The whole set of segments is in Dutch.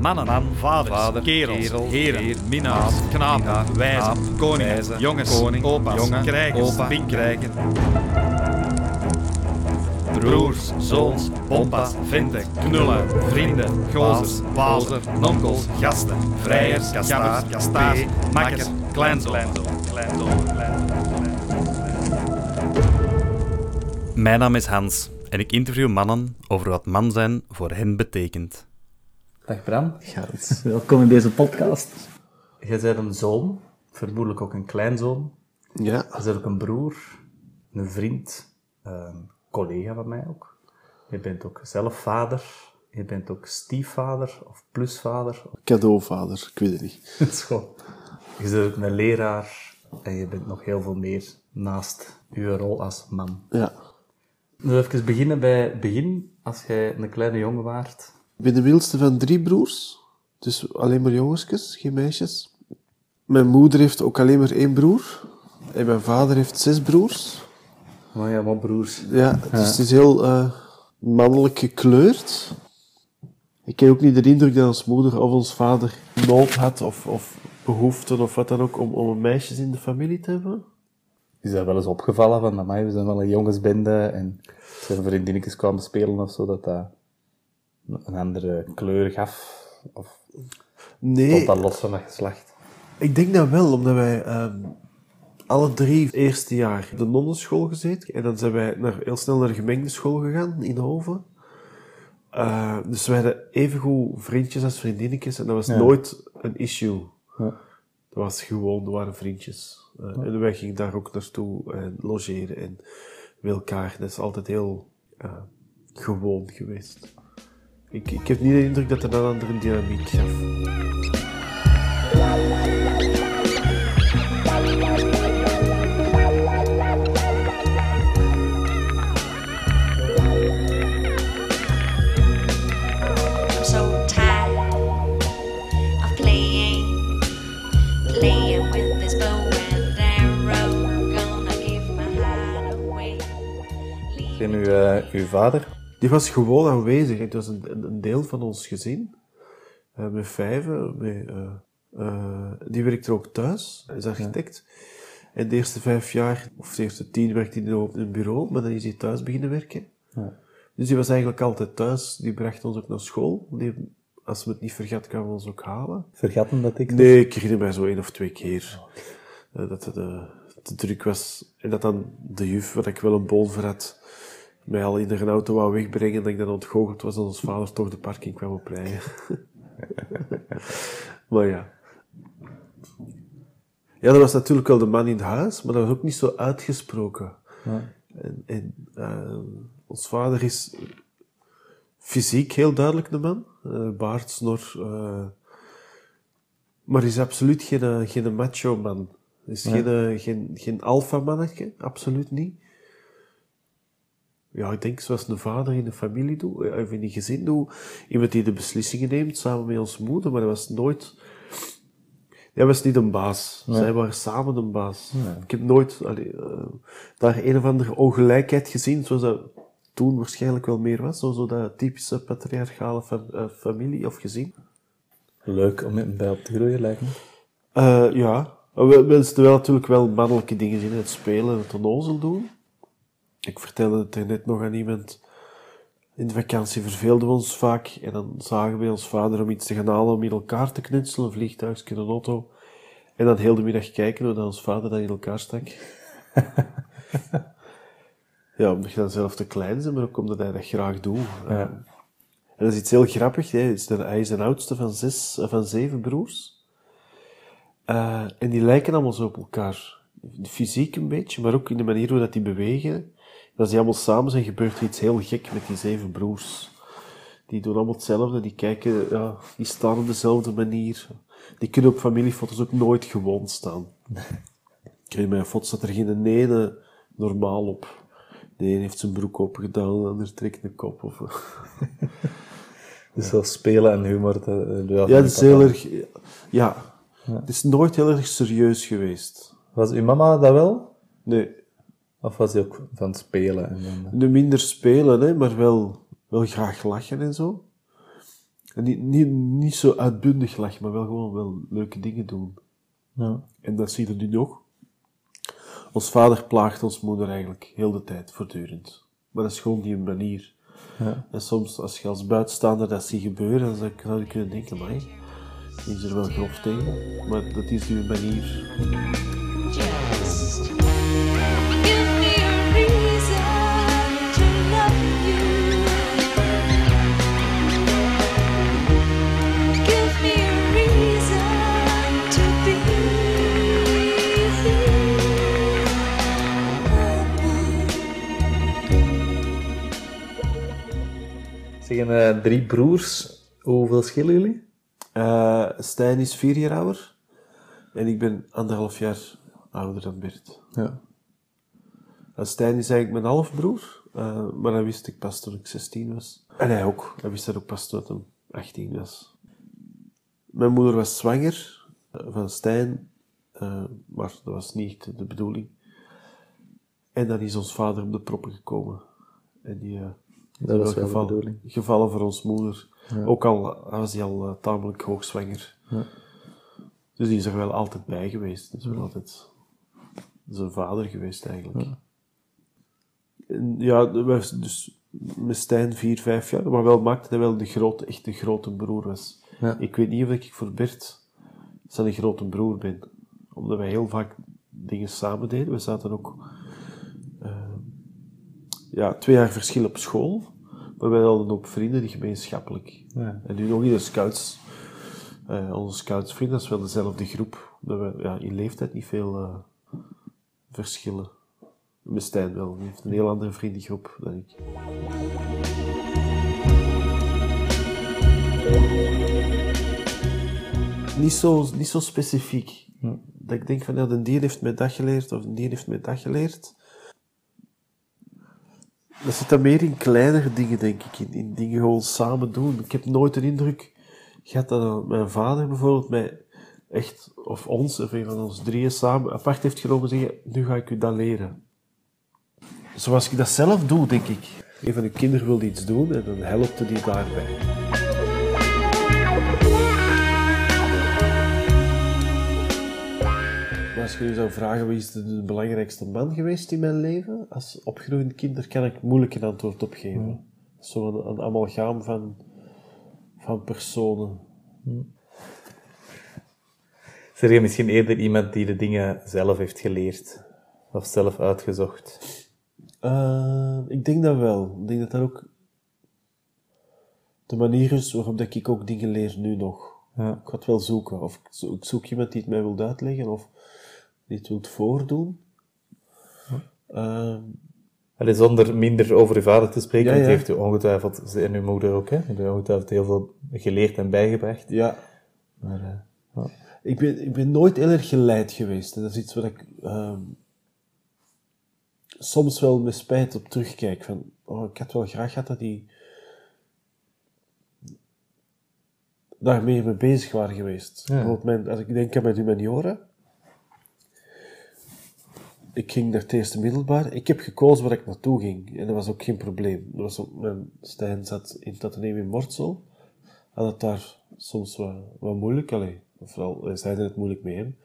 Mannen, Man, vaders, vader, kerels, kerel, heren, heer, minnaars, knapen, wijzen, koningen, wijze, jongens, koning, opa's, jongen, krijgers, opa, pinkers, krijgen, broers, zoons, bompas, venten, knullen, vrienden, gozers, wazer, nonkels, gasten, vrijers, kastaar, kastaars, makkers, kleinzoon. Mijn naam is Hans en ik interview mannen over wat man zijn voor hen betekent. Dag Bram, Gert, welkom in deze podcast. jij bent een zoon, vermoedelijk ook een kleinzoon. Ja. Je bent ook een broer, een vriend, een collega van mij ook. Je bent ook zelf vader, je bent ook stiefvader of plusvader. Cadeauvader, ik weet het niet. Is gewoon- Je bent ook een leraar en je bent nog heel veel meer naast je rol als man. Ja. Dus even beginnen bij het begin, als jij een kleine jongen waart. Ik ben de middelste van drie broers. Dus alleen maar jongensjes, geen meisjes. Mijn moeder heeft ook alleen maar één broer. En mijn vader heeft zes broers. Maar ja, maar broers. Ja, dus het is heel eh, mannelijk gekleurd. Ik heb ook niet de indruk dat ons moeder of ons vader nood had of, of behoefte of wat dan ook om, om meisjes in de familie te hebben. Is dat wel eens opgevallen van, amai, we zijn wel een jongensbende en zijn vriendinnetjes kwamen spelen of zo, dat dat een andere kleur gaf? Of Nee, stond dat los van dat geslacht? Ik denk dat wel, omdat wij ehm, alle drie het eerste jaar op de nonnenschool gezeten. En dan zijn wij naar, heel snel naar de gemengde school gegaan in Hoven. Eh, dus wij hadden evengoed vriendjes als vriendinnetjes. En dat was nooit een issue. Ja. Dat was gewoon, we waren vriendjes. Eh, En wij gingen daar ook naartoe en logeren en bij elkaar. Dat is altijd heel eh, gewoon geweest. Ik, ik heb niet de indruk dat er een andere dynamiek gaf. I'm so tired of playing, playing with this bow and arrow. Gonna give my heart away. En uw, eh, uw vader? Die was gewoon aanwezig. Het was een, deel van ons gezin. Eh, met vijven. Met, eh, die werkte ook thuis. Hij is architect. En de eerste vijf jaar, of de eerste tien, werkte hij op een bureau. Maar dan is hij thuis beginnen werken. Dus die was eigenlijk altijd thuis. Die bracht ons ook naar school. Die, als we het niet vergat, kwamen we ons ook halen. Vergatten dat ik? Nee, ik herinner mij zo één of twee keer. dat het te druk was. En dat dan de juf, waar ik wel een bol voor had, mij al in een auto wou wegbrengen. Dat ik dan ontgoocheld was dat ons vader toch de parking kwam oprijden. maar ja. Ja, dat was natuurlijk wel de man in huis, maar dat was ook niet zo uitgesproken. En, en eh, ons vader is fysiek heel duidelijk de man. Eh, baard, snor, eh, maar is absoluut geen, eh, geen macho man. Is geen, geen, geen alfa mannetje, absoluut niet. Ja, ik denk zoals een vader in de familie doet, eh, of in een gezin doet. Iemand die de beslissingen neemt samen met ons moeder, maar dat was nooit. Hij was niet een baas. Zij waren samen een baas. Ik heb nooit allee, eh, daar een of andere ongelijkheid gezien, zoals dat toen waarschijnlijk wel meer was. Zo, zo dat typische patriarchale eh, familie of gezin. Leuk om met bij op te groeien, lijkt me. Ja, we, we zitten wel natuurlijk wel mannelijke dingen in het spelen, het onnozel doen. Ik vertelde het er net nog aan iemand. In de vakantie verveelden we ons vaak en dan zagen we ons vader om iets te gaan halen om in elkaar te knutselen, een vliegtuigje, een auto. En dan heel de middag kijken hoe dat ons vader dat in elkaar stak. ja, omdat je dan zelf te klein bent, maar ook omdat hij dat graag doet. En dat is iets heel grappigs. Hè. Hij is de- Hij is de oudste van, zes, eh, van zeven broers. Eh, en die lijken allemaal zo op elkaar. Fysiek een beetje, maar ook in de manier hoe dat die bewegen. Als die allemaal samen zijn, gebeurt er iets heel gek met die zeven broers. Die doen allemaal hetzelfde, die kijken, ja, die staan op dezelfde manier. Die kunnen op familiefoto's ook nooit gewoon staan. Weet mijn foto staat er geen ene normaal op. De een heeft zijn broek opengedaan, de ander trekt een kop. Of, Dus zo spelen en humor. Dat, ja, dat is heel erg... Ja, het is nooit heel erg serieus geweest. Was uw mama dat wel? Nee, Of was hij ook van spelen? En dan, nu minder spelen, hè, maar wel, wel graag lachen en zo. En niet, niet, niet zo uitbundig lachen, maar wel gewoon wel leuke dingen doen. Ja. En dat zie je nu nog. Ons vader plaagt ons moeder eigenlijk heel de tijd, voortdurend. Maar dat is gewoon die manier. Ja. En soms, als je als buitenstaander dat ziet gebeuren, dan zou je kunnen denken, maar is er wel grof tegen. Maar dat is uw manier. Zeggen eh, drie broers, hoeveel schillen jullie? Eh, Stijn is vier jaar ouder. En ik ben anderhalf jaar ouder dan Bert. Ja. En Stijn is eigenlijk mijn halfbroer. eh, maar dat wist ik pas toen ik 16 was. En hij ook. Hij wist dat ook pas toen hij 18 was. Mijn moeder was zwanger eh, van Stijn. eh, maar dat was niet de bedoeling. En dan is ons vader op de proppen gekomen. En die... eh, Dat was wel de gevallen, bedoeling. gevallen voor ons moeder. Ook al was hij al eh, tamelijk hoogzwanger. Dus die is er wel altijd bij geweest. Dat is wel altijd zijn vader geweest eigenlijk. En ja, dat dus met Stijn vier, vijf jaar, maar wel maakte hij wel de grote, echt de grote broer was. Ik weet niet of ik voor Bert zijn grote broer ben. Omdat wij heel vaak dingen samen deden. We zaten ook ja, twee jaar verschil op school. Maar wij hadden ook vrienden die gemeenschappelijk. Ja. En nu nog in de scouts. Eh, onze scoutsvrienden, dat is wel dezelfde groep. Dat we ja, in leeftijd niet veel eh, verschillen. Met Stijn wel. Die heeft een heel andere vriendengroep dan ik. Niet zo, niet zo specifiek. Dat ik denk van, ja, de dier heeft mij dat geleerd, of de dier heeft mij dat geleerd. Dat zit dan meer in kleinere dingen, denk ik. In, in dingen gewoon samen doen. Ik heb nooit de indruk gehad dat mijn vader bijvoorbeeld mij echt, of ons, of een van ons drieën samen apart heeft genomen en zeggen, nu ga ik u dat leren. Zoals ik dat zelf doe, denk ik. Een van de kinderen wil iets doen en dan helpt hij die daarbij. Als je nu zou vragen wie is de, belangrijkste man geweest in mijn leven, als opgegroeid kind, daar kan ik moeilijk een antwoord op geven. Zo'n een, een amalgaam van, van personen. Zeg je misschien eerder iemand die de dingen zelf heeft geleerd? Of zelf uitgezocht? Eh, ik denk dat wel. Ik denk dat dat ook de manier is waarop dat ik ook dingen leer nu nog. Ja. Ik ga het wel zoeken. Of ik zoek iemand die het mij wil uitleggen of die het wil voordoen. Eh, Allee, zonder minder over uw vader te spreken, Ja, want die ja. heeft u ongetwijfeld, en uw moeder ook, hè? Die ongetwijfeld heel veel geleerd en bijgebracht. ja, Maar, eh, ja. ik ben, ik ben nooit heel erg geleid geweest. En dat is iets waar ik ehm, soms wel met spijt op terugkijk. Van, oh, ik had wel graag gehad dat die daar meer mee bezig waren geweest. Bijvoorbeeld mijn, als ik denk aan mijn humaniora. Ik ging naar het eerste middelbaar. Ik heb gekozen waar ik naartoe ging. En dat was ook geen probleem. Dat was ook, mijn Stijn zat in het in Mortsel. Had het daar soms wat, wat moeilijk. Allee, vooral, wij zeiden het moeilijk mee hem.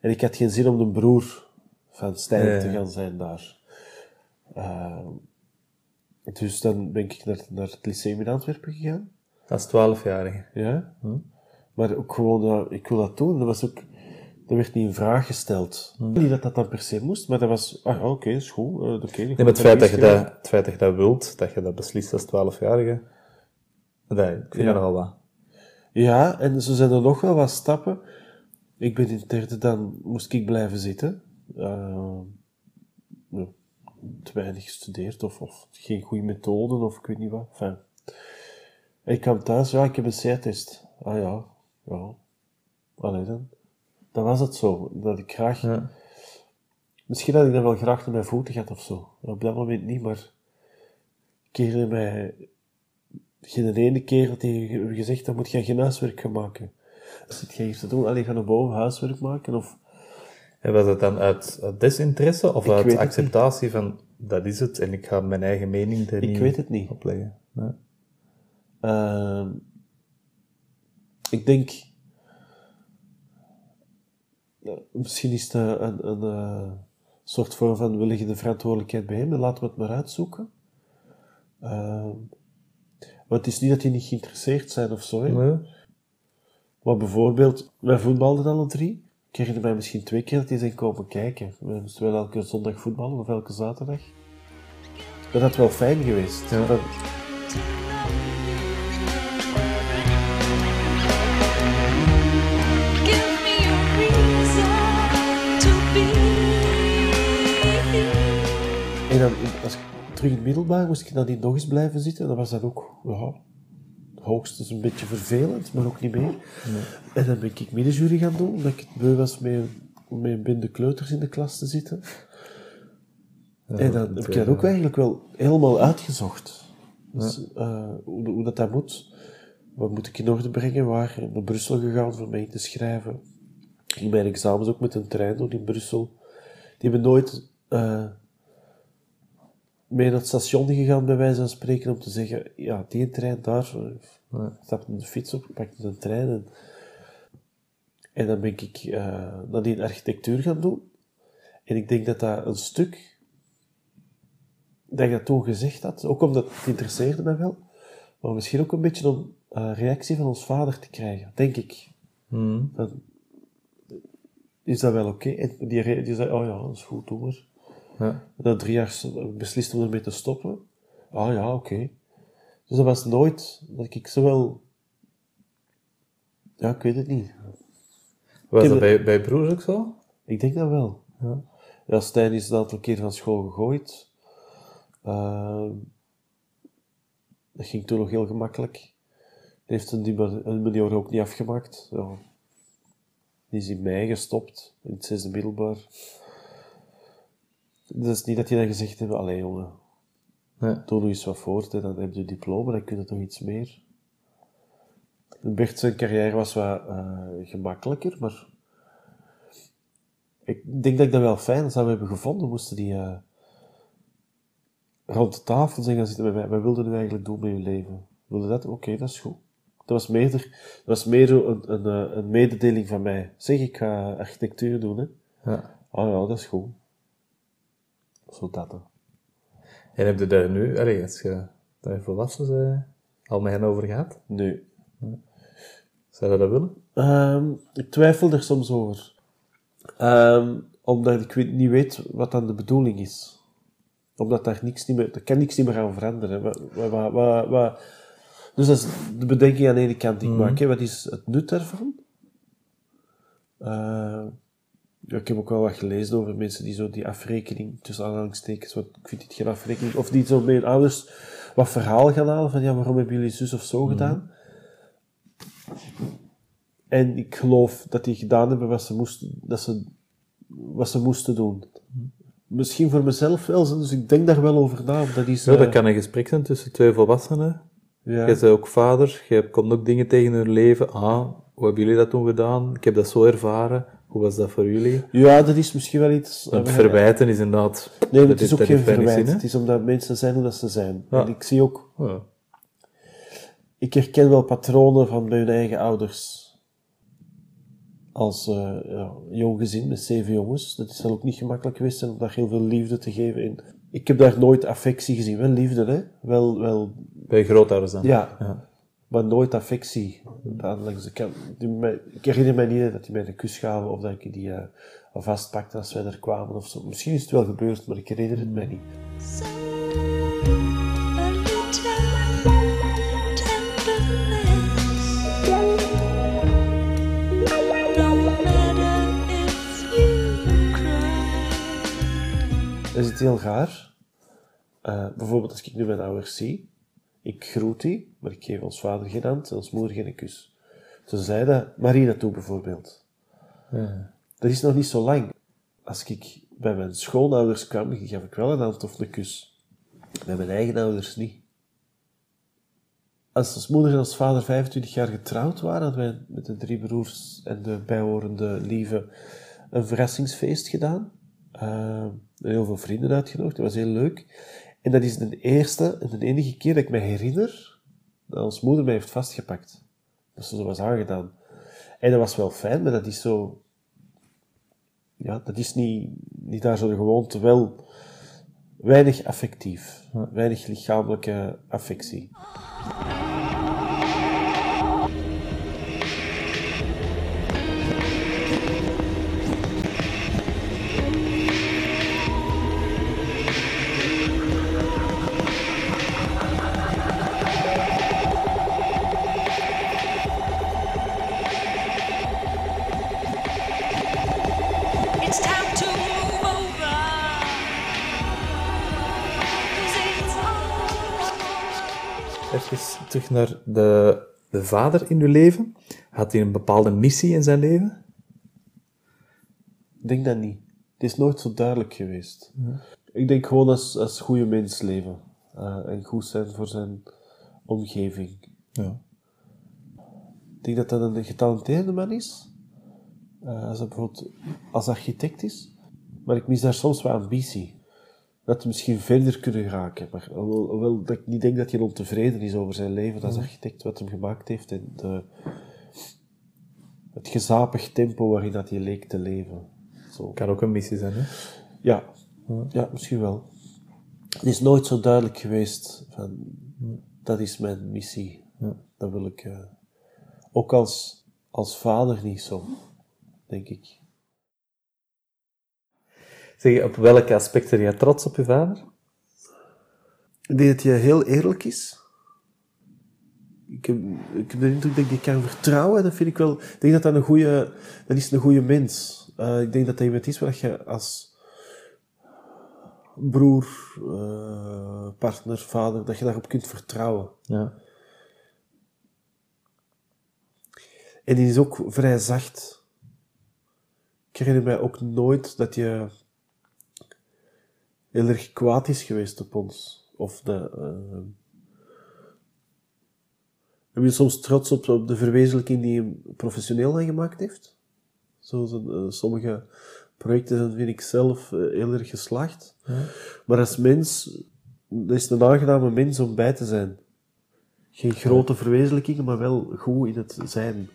En ik had geen zin om de broer van Stijn te gaan zijn daar. Eh, dus dan ben ik naar, naar het lyceum in Antwerpen gegaan. Als twaalfjarige. Ja. Maar ook gewoon, ja, ik wil dat doen. Dat was ook, dat werd niet in vraag gesteld. Niet dat dat dan per se moest, maar dat was, ah oké, is goed. oké, Nee, maar het feit, dat je dat, het feit dat je dat wilt, dat je dat beslist als twaalfjarige, dat, ik vind Ja. dat nogal wat. Ja, en zo zijn er nog wel wat stappen. Ik ben in het derde, dan moest ik blijven zitten. Eh, te weinig gestudeerd, of, of geen goede methoden, of ik weet niet wat. Enfin. En ik kwam thuis, ja, ik heb een C-test. Ah ja, ja. Allee dan. Dan was het zo, dat ik graag... Ja. Misschien had ik dat wel graag naar mijn voeten gehad of zo. Op dat moment niet, maar... Keerde mij... Geen ene kerel tegen gezegd, dan moet je geen huiswerk gaan maken. Zit jij hier te doen? Alleen gaan naar boven huiswerk maken? Of... En was dat dan uit, desinteresse of Ik uit het acceptatie van, dat is het, en ik ga mijn eigen mening er Ik niet weet het niet. opleggen? Ehm, ik denk, misschien is het eh, een, een, eh, soort vorm van, we leggen de verantwoordelijkheid bij hem en laten we het maar uitzoeken. Ehm, want het is niet dat die niet geïnteresseerd zijn of zo. Nee. Maar bijvoorbeeld, wij voetbalden alle drie. Ik herinner mij misschien twee keer dat die zijn komen kijken. We moesten wel elke zondag voetballen of elke zaterdag. Dat had wel fijn geweest. Ja. Dan, als ik terug in het middelbaar moest ik dan niet nog eens blijven zitten. Dan was dat ook, ja, hoogstens een beetje vervelend, maar ook niet meer. En dan ben ik middenjury gaan doen, omdat ik het beu was met, met een bende kleuters in de klas te zitten. en dan heb ik dat ook eigenlijk wel helemaal uitgezocht. Dus, eh, hoe, hoe dat, dat moet. Wat moet ik in orde brengen? Waar? Naar Brussel gegaan voor mij te schrijven. Ik ging mijn examens ook met een trein doen in Brussel. Die hebben nooit eh, mee naar het station gegaan, bij wijze van spreken, om te zeggen, ja, die trein daar, uh, stapte de fiets op, pakte een trein en, en dan ben ik uh, nadien architectuur gaan doen. En ik denk dat dat een stuk, dat ik dat toen gezegd had, ook omdat het interesseerde mij wel, maar misschien ook een beetje om een reactie van ons vader te krijgen, denk ik. Dan is dat wel oké? En die, die zei, oh ja, dat is goed, doe maar. Ja. Na drie jaar beslist om ermee te stoppen. Ah ja, oké. Dus dat was nooit dat ik zo wel... Ja, ik weet het niet. Was dat bij, bij broers ook zo? Ik denk dat wel. Ja. Ja, Stijn is een aantal keer van school gegooid. Ehm, dat ging toen nog heel gemakkelijk. Hij heeft een, die- een manier ook niet afgemaakt. Ja. Die is in mei gestopt, in het zesde middelbaar. Dat is niet dat die dan gezegd hebben, allee jongen, Nee. doe nog eens wat voort, hè, dan heb je diploma, dan kun je toch iets meer. Bert zijn carrière was wat eh, gemakkelijker, maar ik denk dat ik dat wel fijn zou hebben gevonden, moesten die eh, rond de tafel zijn gaan zitten met mij. Wat wilden we eigenlijk doen met je leven? Wilde dat? Oké, dat is goed. Dat was meer, dat was meer zo een, een, eh, een mededeling van mij. Zeg, ik ga architectuur doen, hè. Ja. Oh ja, dat is goed. Zo dat. En heb je daar nu, allee, als je, dat je volwassen bent, al met hen over gehad? Nu, Zou je dat willen? Ehm, ik twijfel er soms over. Ehm, omdat ik weet, niet weet wat dan de bedoeling is. Omdat daar niks niet meer, er kan niks niet meer aan veranderen. Wat, wat, wat, dus dat is de bedenking aan de ene kant die ik maak. Hè. Wat is het nut daarvan? Eh, ja, ik heb ook wel wat gelezen over mensen die zo die afrekening, tussen aanhalingstekens, wat, ik vind dit geen afrekening, of die zo met hun ouders wat verhaal gaan halen van ja, waarom hebben jullie zus of zo gedaan? En ik geloof dat die gedaan hebben wat ze moesten, dat ze, wat ze moesten doen. Misschien voor mezelf wel, dus ik denk daar wel over na. Dat is, Ja, dat eh, kan een gesprek zijn tussen twee volwassenen. ja. Jij bent ook vader, je komt ook dingen tegen hun leven. Ah, hoe hebben jullie dat toen gedaan? Ik heb dat zo ervaren. Hoe was dat voor jullie? ja, dat is misschien wel iets... Het verwijten is inderdaad... Nee, dat het is ook geen heeft weinig verwijt. zin, hè? het is omdat mensen zijn hoe dat ze zijn. Ja. En ik zie ook... Ja. Ik herken wel patronen van bij hun eigen ouders. Als eh, ja, jong gezin met zeven jongens. Dat zal ook niet gemakkelijk geweest om daar heel veel liefde te geven. En ik heb daar nooit affectie gezien. Wel liefde, hè. Wel, wel Bij grootouders dan? Ja. Maar nooit affectie. Ik herinner mij niet dat die mij een kus gaven of dat ik die eh, vastpakte als wij er kwamen of zo. Misschien is het wel gebeurd, maar ik herinner het mij niet. Is het heel raar. Eh, bijvoorbeeld als ik nu mijn ouders zie, ik groet die, maar ik geef ons vader geen hand en ons moeder geen kus. Ze zei dat Marina toe bijvoorbeeld. Ja. Dat is nog niet zo lang. Als ik bij mijn schoonouders kwam, gaf ik wel een hand of een kus. Bij mijn eigen ouders niet. Als ons moeder en ons vader 25 jaar getrouwd waren, hadden wij met de drie broers en de bijhorende lieve een verrassingsfeest gedaan. Eh, heel veel vrienden uitgenodigd. Dat was heel leuk. En dat is de eerste en de enige keer dat ik me herinner dat ons moeder mij heeft vastgepakt. dat ze zo was aangedaan. En dat was wel fijn, maar dat is zo... Ja, dat is niet, niet daar zo de gewoonte. Wel weinig affectief. Weinig lichamelijke affectie. Terug naar de, de vader in uw leven. Had hij een bepaalde missie in zijn leven? Ik denk dat niet. Het is nooit zo duidelijk geweest. Ik denk gewoon als, als goede mens leven. eh, en goed zijn voor zijn omgeving. Ja. Ik denk dat dat een getalenteerde man is. Eh, als hij bijvoorbeeld als architect is. Maar ik mis daar soms wat ambitie. Dat hij misschien verder kunnen raken. Maar hoewel, hoewel dat ik niet denk dat hij ontevreden is over zijn leven als architect, wat hem gemaakt heeft. En de, het gezapig tempo waarin dat hij leek te leven. Zo. Kan ook een missie zijn, hè? Ja, ja, misschien wel. Het is nooit zo duidelijk geweest van, dat is mijn missie. Dat wil ik, eh, ook als, als vader niet zo, denk ik. Zeg, op welke aspecten ben je trots op je vader? Ik denk dat hij heel eerlijk is. Ik heb, ik heb de indruk dat ik die kan vertrouwen. Dat vind ik wel... Ik denk dat dat een goede... Dat is een goede mens. Eh, ik denk dat dat iemand is waar je als broer, eh, partner, vader, dat je daarop kunt vertrouwen. Ja. En die is ook vrij zacht. Ik herinner mij ook nooit dat je heel erg kwaad is geweest op ons. Of de... eh ben je soms trots op, op de verwezenlijking die hij professioneel dan gemaakt heeft? Zo, eh, sommige projecten zijn, vind ik zelf, eh, heel erg geslaagd. Maar als mens, dat is een aangename mens om bij te zijn. Geen grote verwezenlijkingen, maar wel goed in het zijn.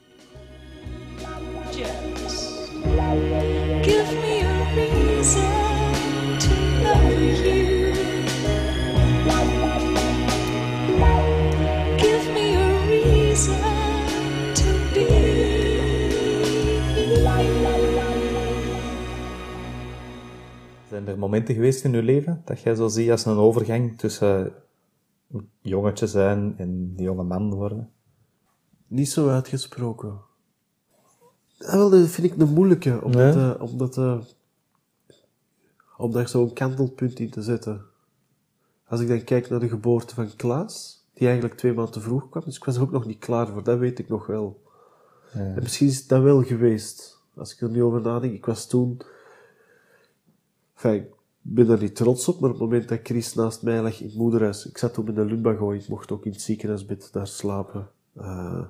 Zijn er momenten geweest in je leven dat jij zo ziet als een overgang tussen jongetje zijn en jonge man worden? Niet zo uitgesproken. Ja, wel, dat vind ik een moeilijke, om, Ja? dat, eh, eh, om daar zo'n kantelpunt in te zetten. Als ik dan kijk naar de geboorte van Klaas, die eigenlijk twee maanden te vroeg kwam, dus ik was er ook nog niet klaar voor, dat weet ik nog wel. En misschien is dat wel geweest, als ik er nu over nadenk. Ik was toen... Ik ben daar niet trots op, maar op het moment dat Chris naast mij lag in het moederhuis... Ik zat toen in de lumbago, ik mocht ook in het ziekenhuisbed daar slapen. eh,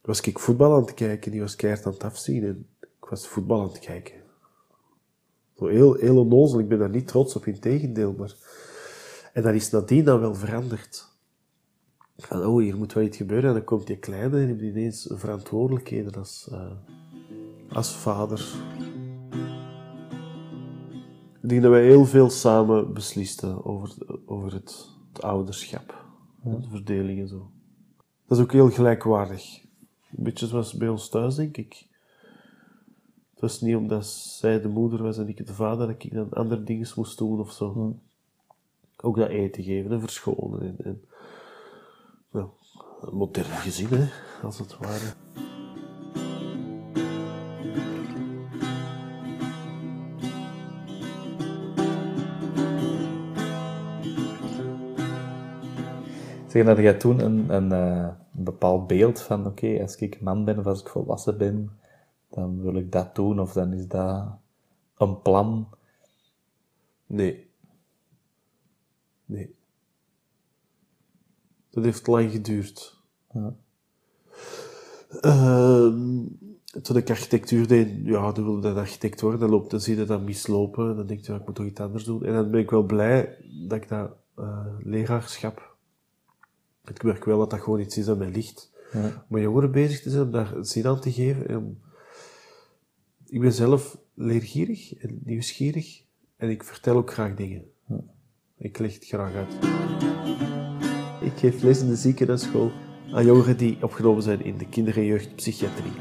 was ik voetbal aan het kijken, die was keihard aan het afzien. En ik was voetbal aan het kijken. Zo heel, heel onnozel, ik ben daar niet trots op, in tegendeel. Maar... En dat is nadien dan wel veranderd. Van, oh, hier moet wel iets gebeuren. En dan komt die kleine en heeft ineens verantwoordelijkheden als, eh, als vader. Ik denk dat wij heel veel samen beslisten over, over het, het ouderschap. De verdeling en zo. Dat is ook heel gelijkwaardig. Een beetje zoals bij ons thuis, denk ik. Het was niet omdat zij de moeder was en ik de vader, dat ik dan andere dingen moest doen of zo. Ook dat eten geven en verschonen. En, en, een modern gezin, hè, als het ware. Zeg, had jij toen een, een, eh, een bepaald beeld van, oké, als ik man ben of als ik volwassen ben, dan wil ik dat doen of dan is dat een plan? Nee. Nee. Dat heeft lang geduurd. Ja. Ehm, toen ik architectuur deed, ja, dan wilde dat architect worden. Dan, loopt, dan zie je dat mislopen. Dan denk je, ja, ik moet toch iets anders doen. En dan ben ik wel blij dat ik dat eh, leraarschap... Ik merk wel dat dat gewoon iets is dat mij ligt. Ja. om met jongeren bezig te zijn, om daar zin aan te geven. En om- ik ben zelf leergierig en nieuwsgierig en ik vertel ook graag dingen. Ik leg het graag uit. Ik geef les in de ziekenhuisschool aan jongeren die opgenomen zijn in de kinder- en jeugdpsychiatrie.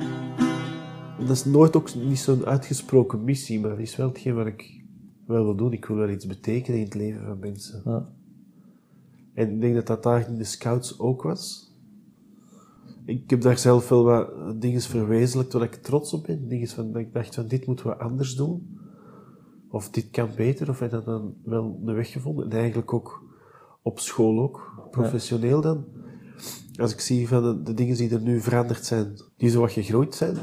Dat is nooit ook niet zo'n uitgesproken missie, maar dat is wel hetgeen wat ik wel wil doen. Ik wil wel iets betekenen in het leven van mensen. Ja. En ik denk dat dat daar in de scouts ook was. Ik heb daar zelf wel wat dingen verwezenlijkt waar ik trots op ben. Dingen van, dat ik dacht van, dit moeten we anders doen. Of dit kan beter. Of heb dat dan wel een weg gevonden. En eigenlijk ook op school ook. Professioneel dan. Als ik zie van de, de dingen die er nu veranderd zijn, die zo wat gegroeid zijn.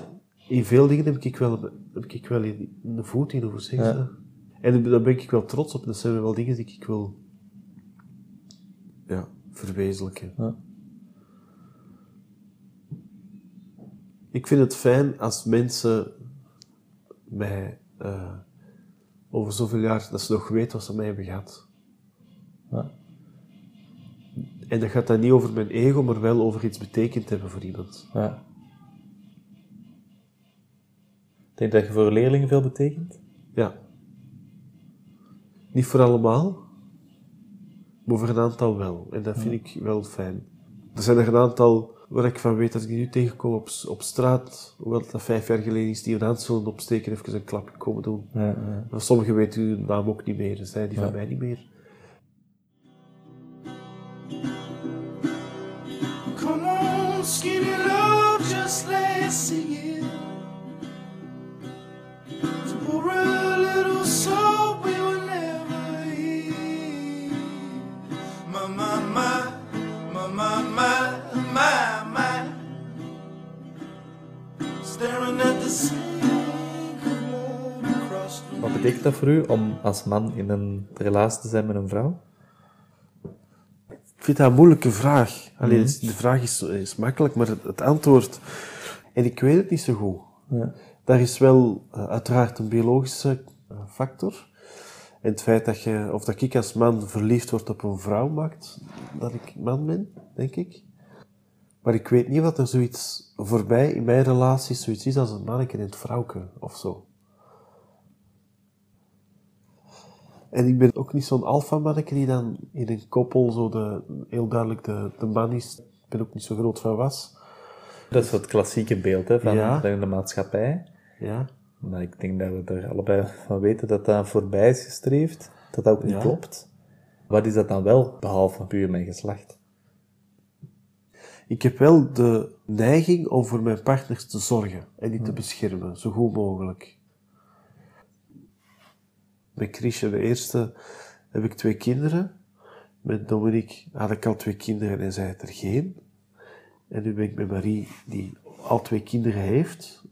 In veel dingen heb ik wel, heb ik wel in, een voet in, Ja. En daar ben ik wel trots op. Dat zijn wel dingen die ik wil ja, verwezenlijken. Ja. Ik vind het fijn als mensen mij eh, over zoveel jaar, dat ze nog weten wat ze mij hebben gehad. Ja. En dat gaat dan niet over mijn ego, maar wel over iets betekend hebben voor iemand. Ja. Ik denk dat je voor leerlingen veel betekent. Ja. Niet voor allemaal, maar voor een aantal wel. En dat vind ik wel fijn. Er zijn er een aantal waar ik van weet, als ik die nu tegenkom op, straat, hoewel dat vijf jaar geleden is, die een hand zullen opsteken en even een klapje komen doen. Ja, ja. Maar sommigen weten hun naam ook niet meer, dus zijn die van mij niet meer. Betekent dat voor u om als man in een relatie te zijn met een vrouw? Ik vind dat een moeilijke vraag. Alleen, de vraag is, is makkelijk, maar het, het antwoord... En ik weet het niet zo goed. Ja. Daar is wel eh, uiteraard een biologische eh, factor. En het feit dat, je, of dat ik als man verliefd word op een vrouw maakt dat ik man ben, denk ik. Maar ik weet niet wat er zoiets voorbij in mijn relatie zoiets is als een manneke en het vrouwke of zo. En ik ben ook niet zo'n alfa-manneke die dan in een koppel zo de, heel duidelijk de, de man is. Ik ben ook niet zo groot van was. Dat is het klassieke beeld hè, van Ja. de, maatschappij. Ja. Maar ik denk dat we er allebei van weten dat dat voorbij is gestreefd. Dat dat ook niet Ja. klopt. Wat is dat dan wel, behalve puur mijn geslacht? Ik heb wel de neiging om voor mijn partners te zorgen en die te beschermen, zo goed mogelijk. Met Chrisje, de eerste, heb ik twee kinderen. Met Dominique had ik al twee kinderen en zij had er geen. En nu ben ik met Marie, die al twee kinderen heeft.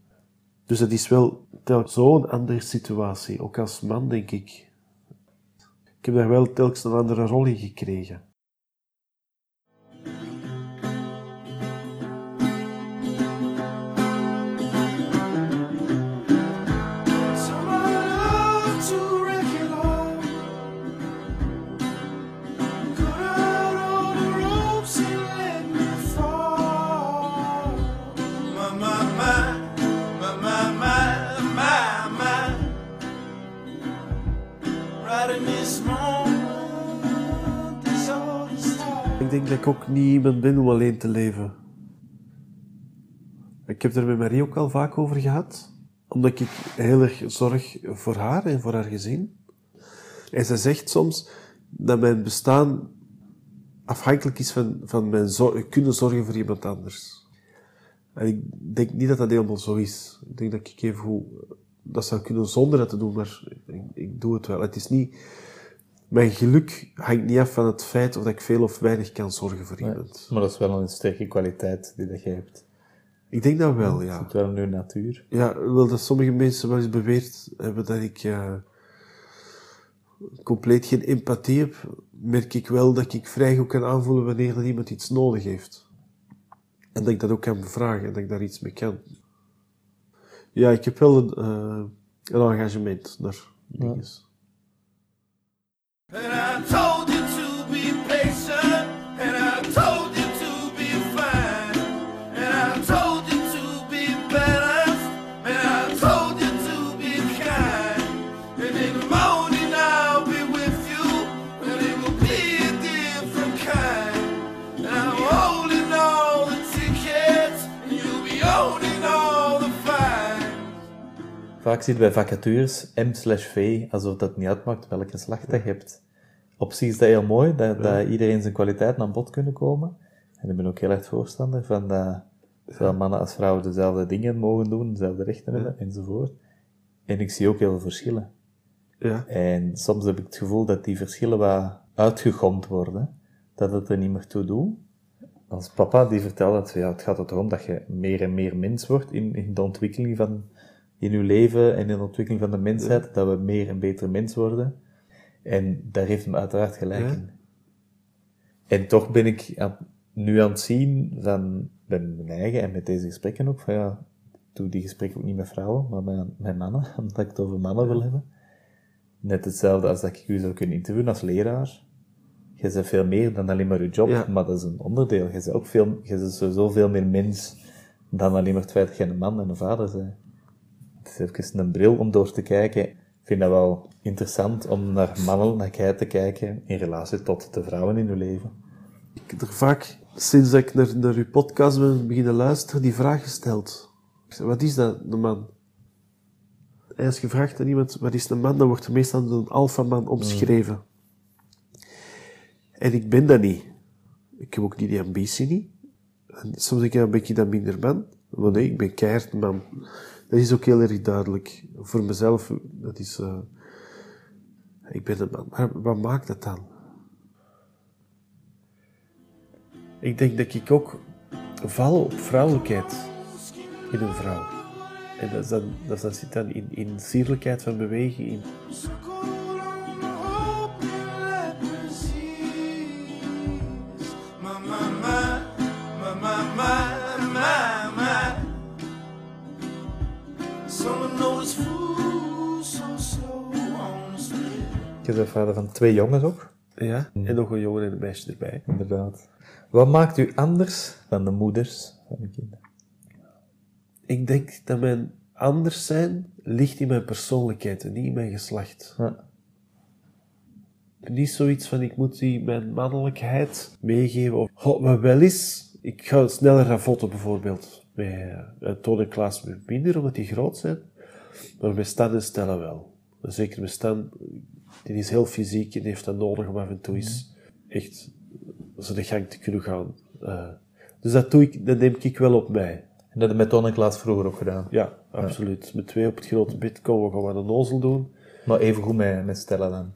Dus dat is wel telkens zo'n andere situatie, ook als man, denk ik. Ik heb daar wel telkens een andere rol in gekregen. Dat ik ook niet iemand ben om alleen te leven. Ik heb er met Marie ook al vaak over gehad. Omdat ik heel erg zorg voor haar en voor haar gezin. En zij zegt soms dat mijn bestaan afhankelijk is van, van mijn zor- kunnen zorgen voor iemand anders. En ik denk niet dat dat helemaal zo is. Ik denk dat ik even dat zou kunnen zonder dat te doen, maar ik, ik doe het wel. Het is niet... Mijn geluk hangt niet af van het feit of dat ik veel of weinig kan zorgen voor iemand. Maar dat is wel een sterke kwaliteit die dat je hebt. Ik denk dat wel, Het ja. zit wel in uw natuur. Ja, wel dat sommige mensen wel eens beweerd hebben dat ik eh, compleet geen empathie heb, merk ik wel dat ik vrij goed kan aanvoelen wanneer dat iemand iets nodig heeft. En dat ik dat ook kan bevragen en dat ik daar iets mee kan. Ja, ik heb wel een, eh, een engagement naar dingen I told you to be patient, and I told Vaak zie je bij vacatures M slash V, alsof dat niet uitmaakt welk geslacht dat je hebt. Op zich is dat heel mooi, dat, dat iedereen zijn kwaliteiten aan bod kunnen komen. En ik ben ook heel erg voorstander van dat zowel mannen als vrouwen dezelfde dingen mogen doen, dezelfde rechten hebben, enzovoort. En ik zie ook heel veel verschillen. Ja. En soms heb ik het gevoel dat die verschillen wat uitgegomd worden. Dat het er niet meer toe doet. Als papa die vertelde dat ja, het gaat er toch om dat je meer en meer mens wordt in, in de ontwikkeling van in je leven en in de ontwikkeling van de mensheid, dat we meer en beter mens worden. En daar heeft hem uiteraard gelijk in. En toch ben ik aan- nu aan het zien van bij mijn eigen en met deze gesprekken ook, van ja, ik doe die gesprekken ook niet met vrouwen, maar met, met mannen, omdat ik het over mannen wil hebben. Net hetzelfde als dat ik u zou kunnen interviewen als leraar. Je bent veel meer dan alleen maar je job, Ja. maar dat is een onderdeel. Je bent ook veel, je bent sowieso veel meer mens dan alleen maar het feit dat je een man en een vader bent. Even een bril om door te kijken. Ik vind dat wel interessant om naar mannelijkheid te kijken in relatie tot de vrouwen in je leven. Ik heb er vaak, sinds ik naar, naar uw podcast ben beginnen luisteren, die vraag gesteld. Zei, wat is dat, een man? En als je vraagt aan iemand, wat is een man, dan wordt meestal een alfaman omschreven. En ik ben dat niet. Ik heb ook niet die ambitie niet. En soms denk ik, ben ik dat minder man? Maar nee, ik ben keihard man. Dat is ook heel erg duidelijk. Voor mezelf, dat is... eh, ik ben wat maakt dat dan? Ik denk dat ik ook val op vrouwelijkheid in een vrouw. En dat, dan, zit dan in, in sierlijkheid van beweging, in Je bent vader van twee jongens ook, Ja, en nog een jongen en een meisje erbij. inderdaad. Wat maakt u anders dan de moeders van uw kinderen? Ik denk dat mijn anders zijn ligt in mijn persoonlijkheid en niet in mijn geslacht. Ja. Niet zoiets van, ik moet die mijn mannelijkheid meegeven. Of, oh, maar wel eens, ik ga sneller ravotten bijvoorbeeld. Bij uh, Toon en Klaas minder, omdat die groot zijn. Maar bij Stan en Stella wel. Zeker bij Stan, die is heel fysiek en heeft dat nodig om af en toe eens echt zo de gang te kunnen gaan. Eh, dus dat, doe ik, dat neem ik wel op mij. En dat heb met Ton en Klaas vroeger ook gedaan. Ja, absoluut. Met twee op het grote bed komen we gewoon een nozel doen. Maar even goed met, met Stella dan.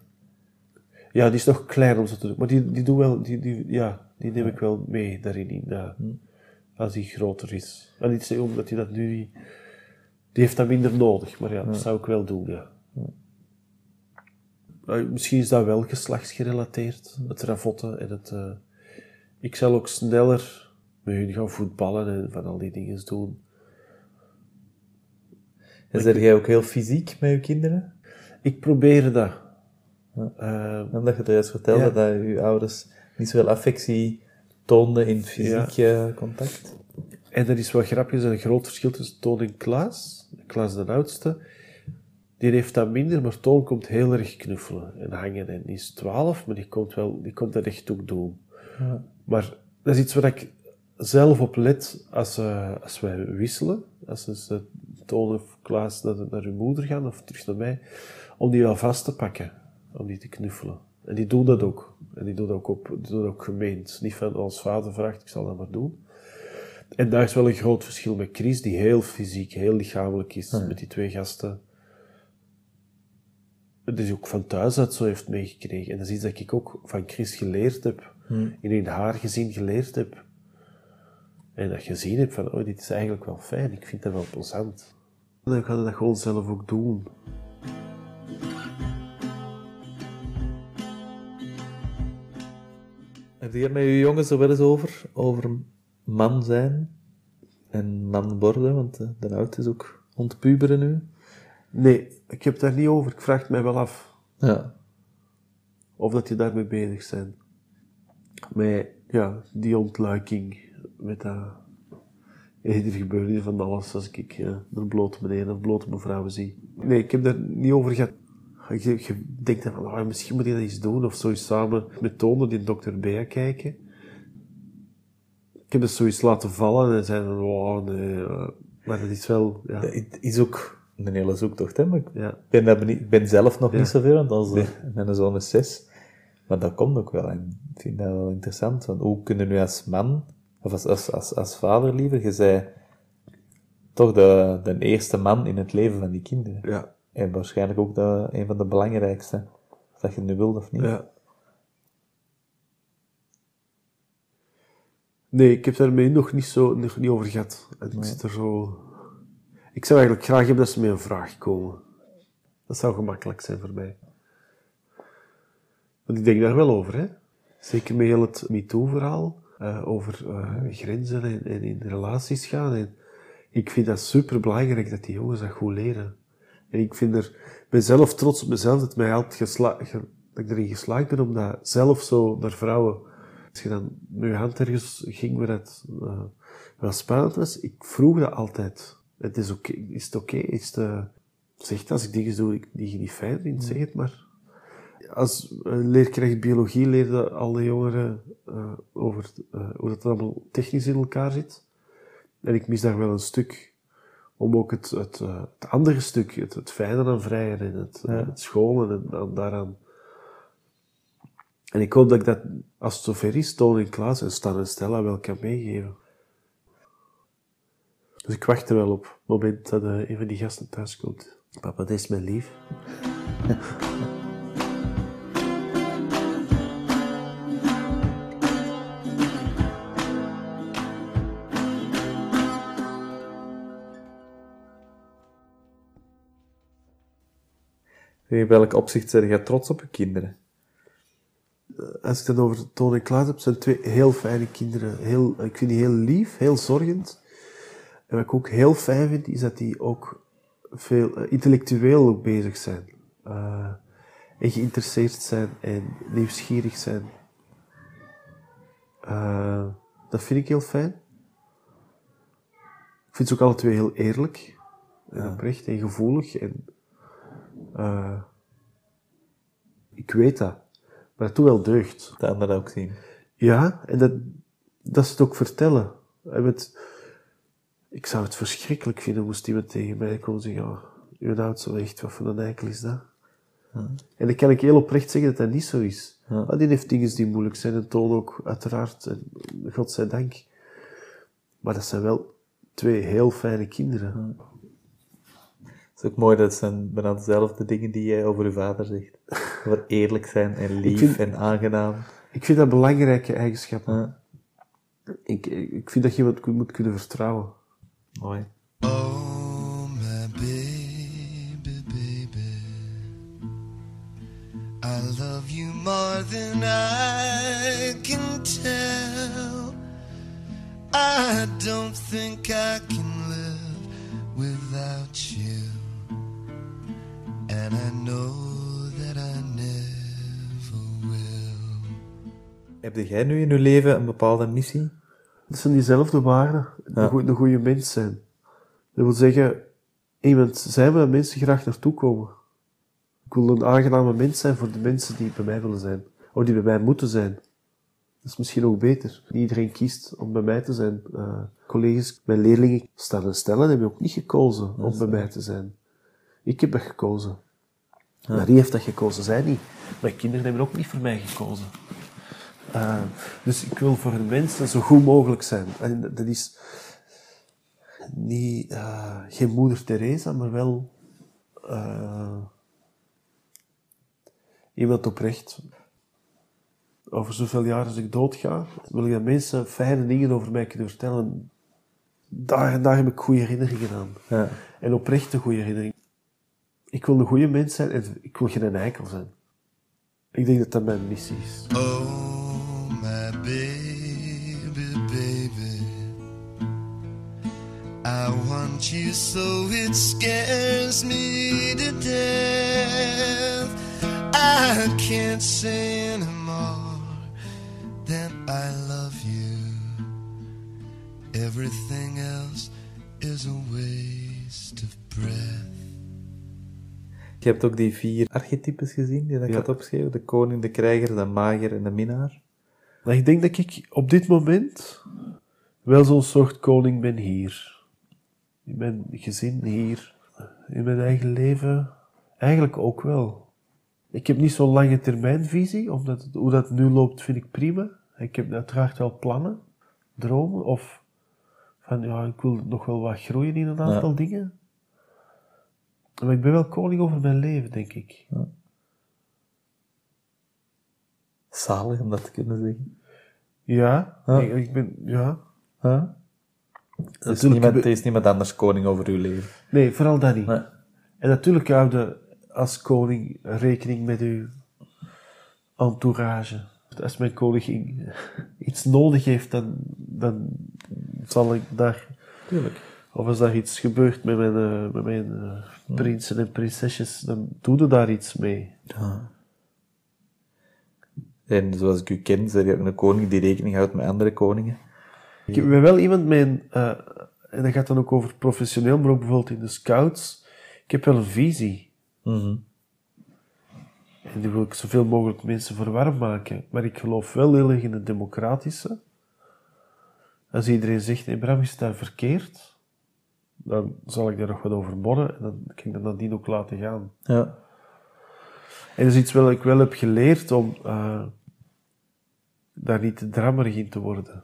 Ja, die is nog klein om zo te doen. Maar die, die, doen wel, die, die, ja, die neem ik wel mee daarin. In, ja. Als die groter is. En niet zo omdat hij dat nu... niet- Die heeft dat minder nodig. Maar ja, dat zou ik wel doen, ja. Maar Misschien is dat wel geslachtsgerelateerd. Het ravotten en het... eh, ik zal ook sneller met hun gaan voetballen en van al die dingen doen. En zijn jij ook heel fysiek met je kinderen? Ik probeer dat. Eh, Omdat je er juist vertelde Ja. dat je ouders niet zoveel affectie toonden in fysiek eh, contact. En er is er is een groot verschil tussen Toon en Klaas. Klaas de oudste. Die heeft dat minder, maar Toon komt heel erg knuffelen en hangen. En die is 12, maar die komt, wel, die komt dat echt ook doen. Maar dat is iets waar ik zelf op let als, eh, als wij wisselen. Als ze Toon of Klaas naar, naar hun moeder gaan of terug naar mij. Om die wel vast te pakken. Om die te knuffelen. En die doen dat ook. En die doen dat ook, op, die doen dat ook gemeend. Niet van als vader vraagt, ik zal dat maar doen. En daar is wel een groot verschil met Chris, die heel fysiek, heel lichamelijk is met die twee gasten. Het is ook van thuis uit zo heeft meegekregen. En dat is iets dat ik ook van Chris geleerd heb. In hun haar gezien geleerd heb. En dat je gezien hebt van, oh, dit is eigenlijk wel fijn. Ik vind dat wel plezant. En dan ga je dat gewoon zelf ook doen. Heb je het met je jongens er wel eens over? Over man zijn en man worden? Want eh, de oud is ook ontpuberen nu. Nee, ik heb daar niet over. Ik vraag het mij wel af. Ja. Of dat je daarmee bezig bent. Met ja, die ontluiking. Met dat... Er gebeurt hier van alles als ik ja, een blote meneer of blote mevrouw zie. Nee, ik heb daar niet over gehad. Je, denkt dan van, oh, misschien moet je dat eens doen. Of zo eens samen met Tonen die dokter Bea kijken. Ik heb dat zoiets laten vallen en zei dan, oh nee. eh, Maar dat is wel, ja. Het is ook een hele zoektocht. Hè? Maar ik Ja. ben, benieuwd- ben zelf nog Ja. niet zoveel, want als, eh, mijn zoon is zes. Maar dat komt ook wel. En ik vind dat wel interessant. Want hoe kunnen nu als man, of als, als, als, als vader liever, je zei toch de, de eerste man in het leven van die kinderen. Ja. En waarschijnlijk ook de, een van de belangrijkste. Of dat je het nu wilt of niet. Ja. Nee, ik heb daarmee nog niet, zo, nog niet over gehad. En Ik zit er zo... Ik zou eigenlijk graag hebben dat ze met een vraag komen. Dat zou gemakkelijk zijn voor mij. Want ik denk daar wel over, hè. Zeker met heel het MeToo-verhaal. eh, over eh, grenzen en, in relaties gaan. En ik vind dat super belangrijk dat die jongens dat goed leren. En ik vind er, ben zelf trots op mezelf dat, mij altijd dat ik erin geslaagd ben om dat zelf zo naar vrouwen. Als je dan met je hand ergens ging waar het eh, wel spannend was, ik vroeg dat altijd. Het is oké, is het oké? Is eh, zeg het als ik dingen doe die je niet fijn vindt, zeg het maar. Als eh, leerkracht biologie leerde alle jongeren eh, over hoe dat allemaal technisch in elkaar zit. En ik mis daar wel een stuk om ook het, het, het andere stuk, het, het fijne aan vrijheid en het, eh, het scholen en daaraan. En ik hoop dat ik dat, als het zover is, Toon en Klaas en Stan en Stella wel kan meegeven. Dus ik wacht er wel op, het moment dat eh, een van die gasten thuis komt. Papa, dit is mijn lief. In welk opzicht ben je trots op je kinderen? als ik het dan over Toon en Klaas heb, zijn twee heel fijne kinderen. Heel, ik vind die heel lief, heel zorgend. En wat ik ook heel fijn vind, is dat die ook veel eh, intellectueel ook bezig zijn. Eh, en geïnteresseerd zijn en nieuwsgierig zijn. Eh, dat vind ik heel fijn. Ik vind ze ook alle twee heel eerlijk. En oprecht en gevoelig. En, eh, ik weet dat. Maar dat doet wel deugd. De anderen ook zien. Ja, en dat, dat ze het ook vertellen. En het, ik zou het verschrikkelijk vinden moest iemand tegen mij komen zeggen, ja, uw oudste echt, wat voor een eikel is dat? En dan kan ik heel oprecht zeggen dat dat niet zo is. Maar die heeft dingen die moeilijk zijn en Toon ook, uiteraard, en godzijdank. Maar dat zijn wel twee heel fijne kinderen. Het is ook mooi dat zijn bijna dezelfde dingen die jij over je vader zegt. Over eerlijk zijn en lief vind- en aangenaam. Ik vind dat belangrijke eigenschappen. Ja. Ik, ik vind dat je iemand moet kunnen vertrouwen. Mooi. Oh, my baby, baby. I love you more than I can tell. I don't think I can live without you. And I know that I never will. Heb jij nu in je leven een bepaalde missie? Dat zijn diezelfde waarden. Ja. Een, goe- een goede mens zijn. Dat wil zeggen, iemand zijn waar mensen graag naartoe komen. Ik wil een aangename mens zijn voor de mensen die bij mij willen zijn. Of die bij mij moeten zijn. Dat is misschien ook beter. Niet iedereen kiest om bij mij te zijn. Eh, collega's, mijn leerlingen staan en stellen hebben ook niet gekozen om bij mij te zijn. Ik heb dat gekozen. Marie heeft dat gekozen, zij niet. Mijn kinderen hebben ook niet voor mij gekozen. Uh, dus ik wil voor een mensen zo goed mogelijk zijn. En dat is niet, uh, geen moeder Teresa, maar wel uh, iemand oprecht. Over zoveel jaar als ik doodga, wil ik dat mensen fijne dingen over mij kunnen vertellen. Daar, daar heb ik goede herinneringen aan. Ja. En oprechte goede herinneringen. Ik wil een goede mens zijn en ik wil geen eikel zijn. Ik denk dat dat mijn missie is. Oh, baby, baby. I want you so it scares me to death. I can't say anymore that I love you. Everything else is a waste of breath. Je hebt ook die vier archetypes gezien die dat ik Ja. had opgeschreven. De koning, de krijger, de mager en de minnaar. Maar ik denk dat ik op dit moment wel zo'n soort koning ben hier. In mijn gezin hier. in mijn eigen leven? Eigenlijk ook wel. Ik heb niet zo'n lange termijnvisie, omdat het- hoe dat nu loopt vind ik prima. Ik heb uiteraard wel plannen, dromen, of van ja, ik wil nog wel wat groeien in een aantal dingen. Maar ik ben wel koning over mijn leven, denk ik. Zalig om dat te kunnen zeggen. Ja, Ja. Ik, ik ben, ja. Huh? Er is, niemand, er is niemand anders koning over uw leven. Nee, vooral dat niet. Nee. En natuurlijk hou je als koning rekening met uw entourage. Als mijn koningin iets nodig heeft, dan, dan zal ik daar... Tuurlijk. Of als daar iets gebeurt met mijn, eh, met mijn eh, prinsen en prinsesjes, dan doe je daar iets mee. En zoals ik u ken, ben je ook een koning die rekening houdt met andere koningen. Ik heb wel iemand met een... eh, en dat gaat dan ook over professioneel, maar ook bijvoorbeeld in de scouts. Ik heb wel een visie. Mhm. En die wil ik zoveel mogelijk mensen voor warm maken. Maar ik geloof wel heel erg in het democratische. Als iedereen zegt, nee, Bram is daar verkeerd, dan zal ik daar nog wat over morren en dan kan ik dat nadien ook laten gaan. Ja. En dat is iets wat ik wel heb geleerd om eh, daar niet te drammerig in te worden.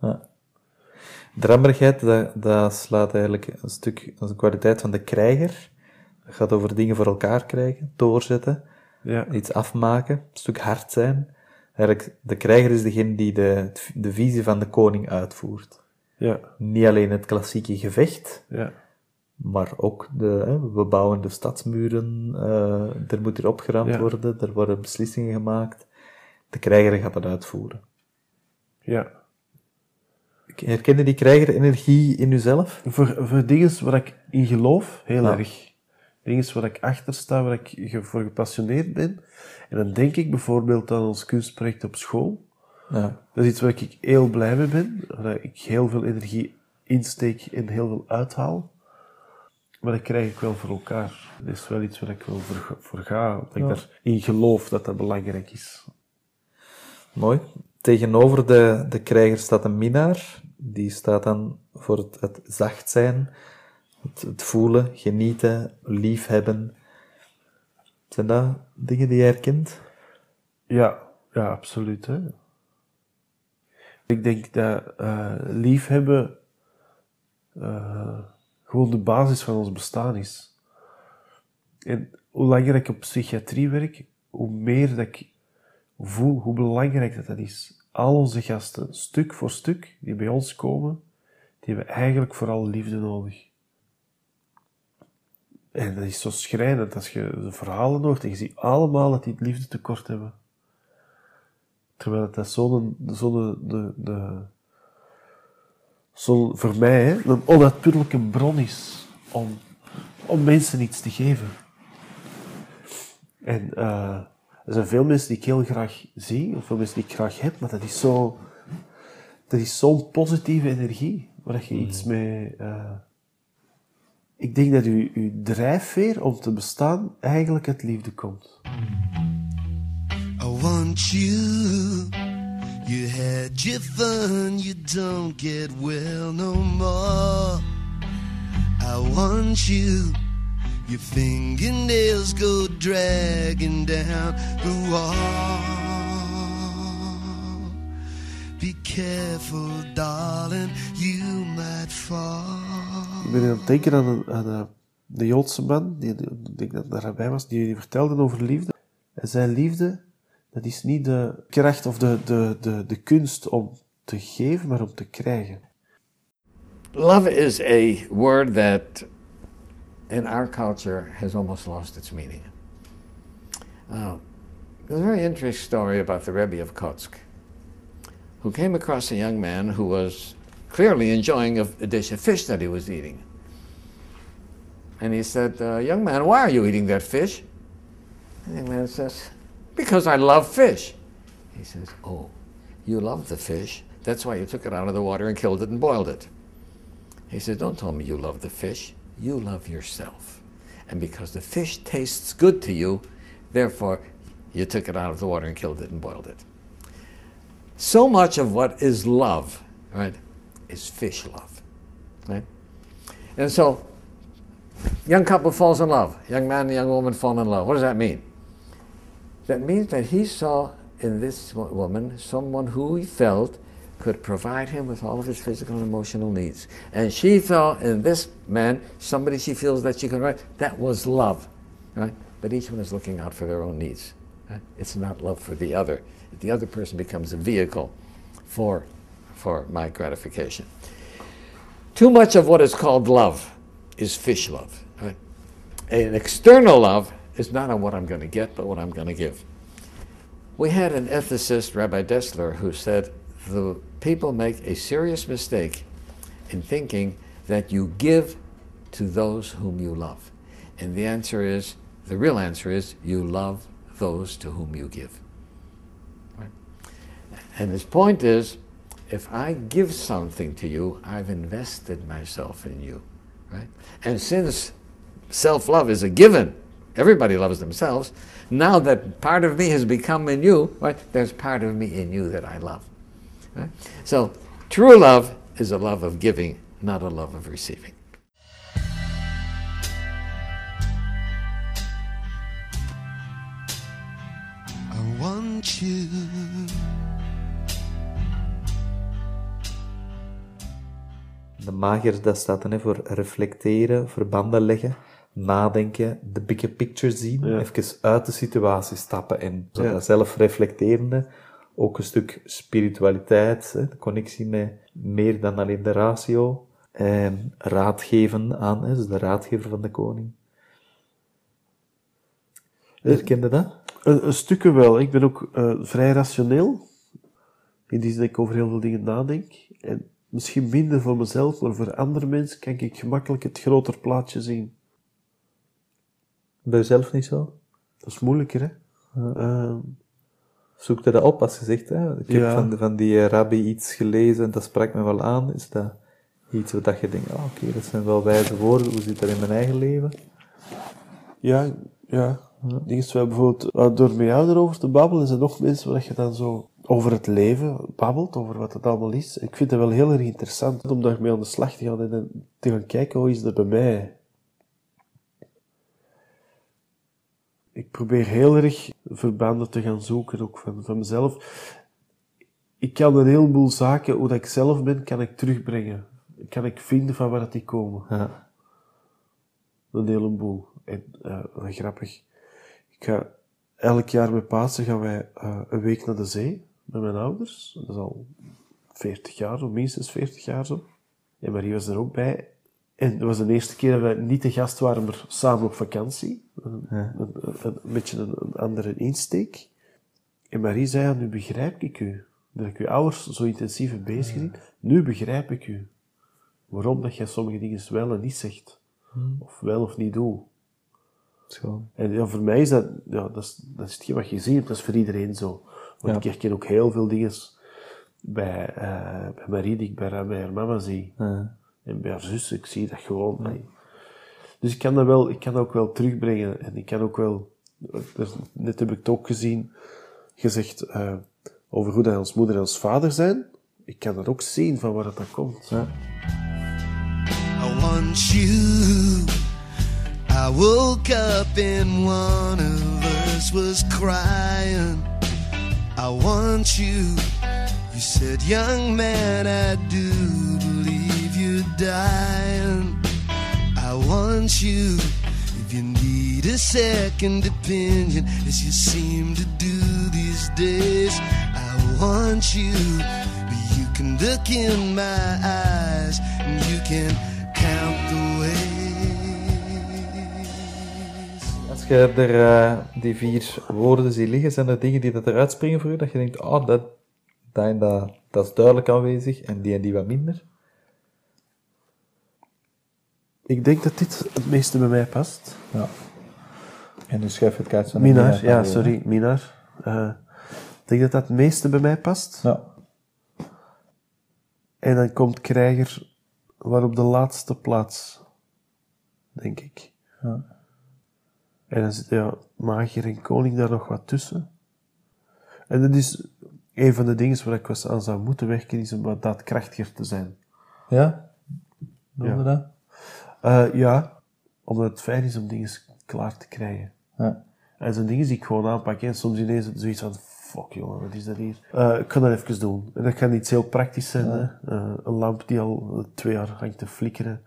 ja. Drammerigheid, dat, dat slaat eigenlijk een stuk, een kwaliteit van de krijger. Dat gaat over dingen voor elkaar krijgen, doorzetten, Ja, iets afmaken, een stuk hard zijn. Eigenlijk, de krijger is degene die de, de visie van de koning uitvoert. ja, Niet alleen het klassieke gevecht, ja. maar ook de, hè, we bouwen de stadsmuren, eh, er moet hier opgeruimd worden, er worden beslissingen gemaakt. De krijger gaat dat uitvoeren. ja. Herken je die krijgerenergie in uzelf? Voor, voor dingen waar ik in geloof, heel Ja. erg. Dingen waar ik achter sta, waar ik voor gepassioneerd ben. En dan denk ik bijvoorbeeld aan ons kunstproject op school. Ja. Dat is iets waar ik heel blij mee ben, waar ik heel veel energie insteek en heel veel uithaal. Maar dat krijg ik wel voor elkaar. Dat is wel iets waar ik wel voor, voor ga, dat ik daarin geloof dat dat belangrijk is. Mooi. Tegenover de, de krijger staat een minnaar. Die staat dan voor het, het zacht zijn, het, voelen, genieten, liefhebben. Zijn dat dingen die je herkent? Ja, ja, absoluut. Ik denk dat eh, liefhebben eh, gewoon de basis van ons bestaan is. En hoe langer ik op psychiatrie werk, hoe meer dat ik voel hoe belangrijk dat, dat is. Al onze gasten, stuk voor stuk, die bij ons komen, die hebben eigenlijk vooral liefde nodig. En dat is zo schrijnend als je de verhalen hoort en je ziet allemaal dat die het liefde tekort hebben. Terwijl dat zo'n, zo'n, de, de, zo voor mij, een onuitputtelijke bron is om, om mensen iets te geven. En eh, er zijn veel mensen die ik heel graag zie, of veel mensen die ik graag heb, maar dat is zo, dat is zo'n positieve energie, waar je iets mee, eh, ik denk dat uw, uw drijfveer om te bestaan eigenlijk uit liefde komt. I want you. You had your fun, you don't get well no more. I want you. Your fingernails go dragging down the wall. Be careful, darling, you might fall. Ik ben aan het denken aan, een, aan een, de Joodse man, die, ik denk dat daarbij was, die, die vertelde over liefde. En zijn liefde, dat is niet de kracht of de, de, de, de kunst om te geven, maar om te krijgen. Love is a word that in our culture has almost lost its meaning. Uh, there's a very interesting story about the Rebbe of Kotsk, who came across a young man who was clearly enjoying a, a dish of fish that he was eating. And he said, uh, Young man, why are you eating that fish? And the young man says, Because I love fish. He says, Oh, you love the fish. That's why you took it out of the water and killed it and boiled it. He says, Don't tell me you love the fish. You love yourself. And because the fish tastes good to you, therefore you took it out of the water and killed it and boiled it. So much of what is love, right, is fish love. Right? And so young couple falls in love. Young man and young woman fall in love. What does that mean? That means that he saw in this woman someone who he felt could provide him with all of his physical and emotional needs. And she saw in this man somebody she feels that she can write. That was love, right? But each one is looking out for their own needs. right? It's not love for the other. The other person becomes a vehicle for, for my gratification. Too much of what is called love is fish love. Right? An external love is not on what I'm going to get, but what I'm going to give. We had an ethicist, Rabbi Dessler, who said the people make a serious mistake in thinking that you give to those whom you love. And the answer is, the real answer is, you love those to whom you give. Right? And his point is, if I give something to you, I've invested myself in you. Right? And since self love is a given, everybody loves themselves. Now that part of me has become in you, right, there's part of me in you that I love. Right? So, true love is a love of giving, not a love of receiving. I want you. De mager, dat staat dan hè, voor reflecteren, verbanden leggen, nadenken, de bigger picture zien, Ja. even uit de situatie stappen en zo Ja. dat zelfreflecterende, ook een stuk spiritualiteit, hè, de connectie met meer dan alleen de ratio, en raad geven aan, hè, dus de raadgever van de koning. Herkende dat? Een, een stukken wel. Ik ben ook eh, vrij rationeel. In die zin dat ik over heel veel dingen nadenk. En misschien minder voor mezelf, maar voor andere mensen kan ik gemakkelijk het groter plaatje zien. Bij jezelf niet zo? Dat is moeilijker, hè? Ehm, Zoek je dat op als je zegt, hè? ik heb Ja. van, van die eh, rabbi iets gelezen en dat sprak me wel aan. Is dat iets wat dat je denkt, ah, oké, dat zijn wel wijze woorden, hoe zit dat in mijn eigen leven? ja, ja. Zoals bijvoorbeeld, uh, door met jou erover te babbelen, is er nog mensen waar je dan zo over het leven babbelt, over wat het allemaal is. Ik vind het wel heel erg interessant om daarmee aan de slag te gaan en te gaan kijken hoe is dat bij mij. Ik probeer heel erg verbanden te gaan zoeken, ook van, van mezelf. Ik kan een heleboel zaken, hoe dat ik zelf ben, kan ik terugbrengen. Kan ik vinden van waar dat die komen. Ja. Een heleboel. En eh, grappig. Ik ga, elk jaar met Pasen gaan wij eh, een week naar de zee met mijn ouders. Dat is al 40 jaar, of minstens 40 jaar zo. En Marie was er ook bij. En het was de eerste keer dat wij niet te gast waren, maar samen op vakantie. Een, een, een- een beetje een, andere insteek. En Marie zei, ja, nu begrijp ik u. Dat ik uw ouders zo intensief heb bezig gezien. Nu begrijp ik u. Waarom dat jij sommige dingen wel en niet zegt. Of wel of niet doet. Schoon. En ja, voor mij is dat, ja, dat is, dat is hetgeen wat je ziet, dat is voor iedereen zo. Want Ja. ik herken ook heel veel dingen bij, eh, bij Marie die ik bij, haar- bij haar mama zie. Ja. En bij haar zus, ik zie dat gewoon. allee. Dus ik kan dat wel, ik kan dat ook wel terugbrengen. En ik kan ook wel, net heb ik het ook gezien, gezegd eh, over hoe dat ons moeder en ons vader zijn. Ik kan dat ook zien van waar dat, dat komt. I want you. I woke up and one of us was crying. I want you. You said, young man, I do dying. I want you. If you need a second opinion, as you seem to do these days, I want you. You can look in my eyes and you can count the ways. Als je er eh, die vier woorden ziet liggen, zijn er dingen die dat eruit springen voor je, dat je denkt, oh, dat, dat, dat is duidelijk aanwezig, en die en die wat minder? Ik denk dat dit het meeste bij mij past. Ja. En nu schuif je het kaart zo Minar, ja, sorry, Minar. Eh, ik denk dat dat het meeste bij mij past. Ja. En dan komt Krijger waar op de laatste plaats, denk ik. Ja. En dan zit ja, Magier en Koning daar nog wat tussen. En dat is een van de dingen waar ik was aan zou moeten werken, is om wat daadkrachtiger te zijn. Ja? Doen Ja. we dat? Eh, ja, omdat het fijn is om dingen klaar te krijgen. Ja. En zo'n dingen die ik gewoon aanpak. En soms ineens zoiets van, fuck jongen, wat is dat hier? Eh, ik kan dat even doen. En dat kan iets heel praktisch zijn. Hè? Eh, een lamp die al twee jaar hangt te flikkeren.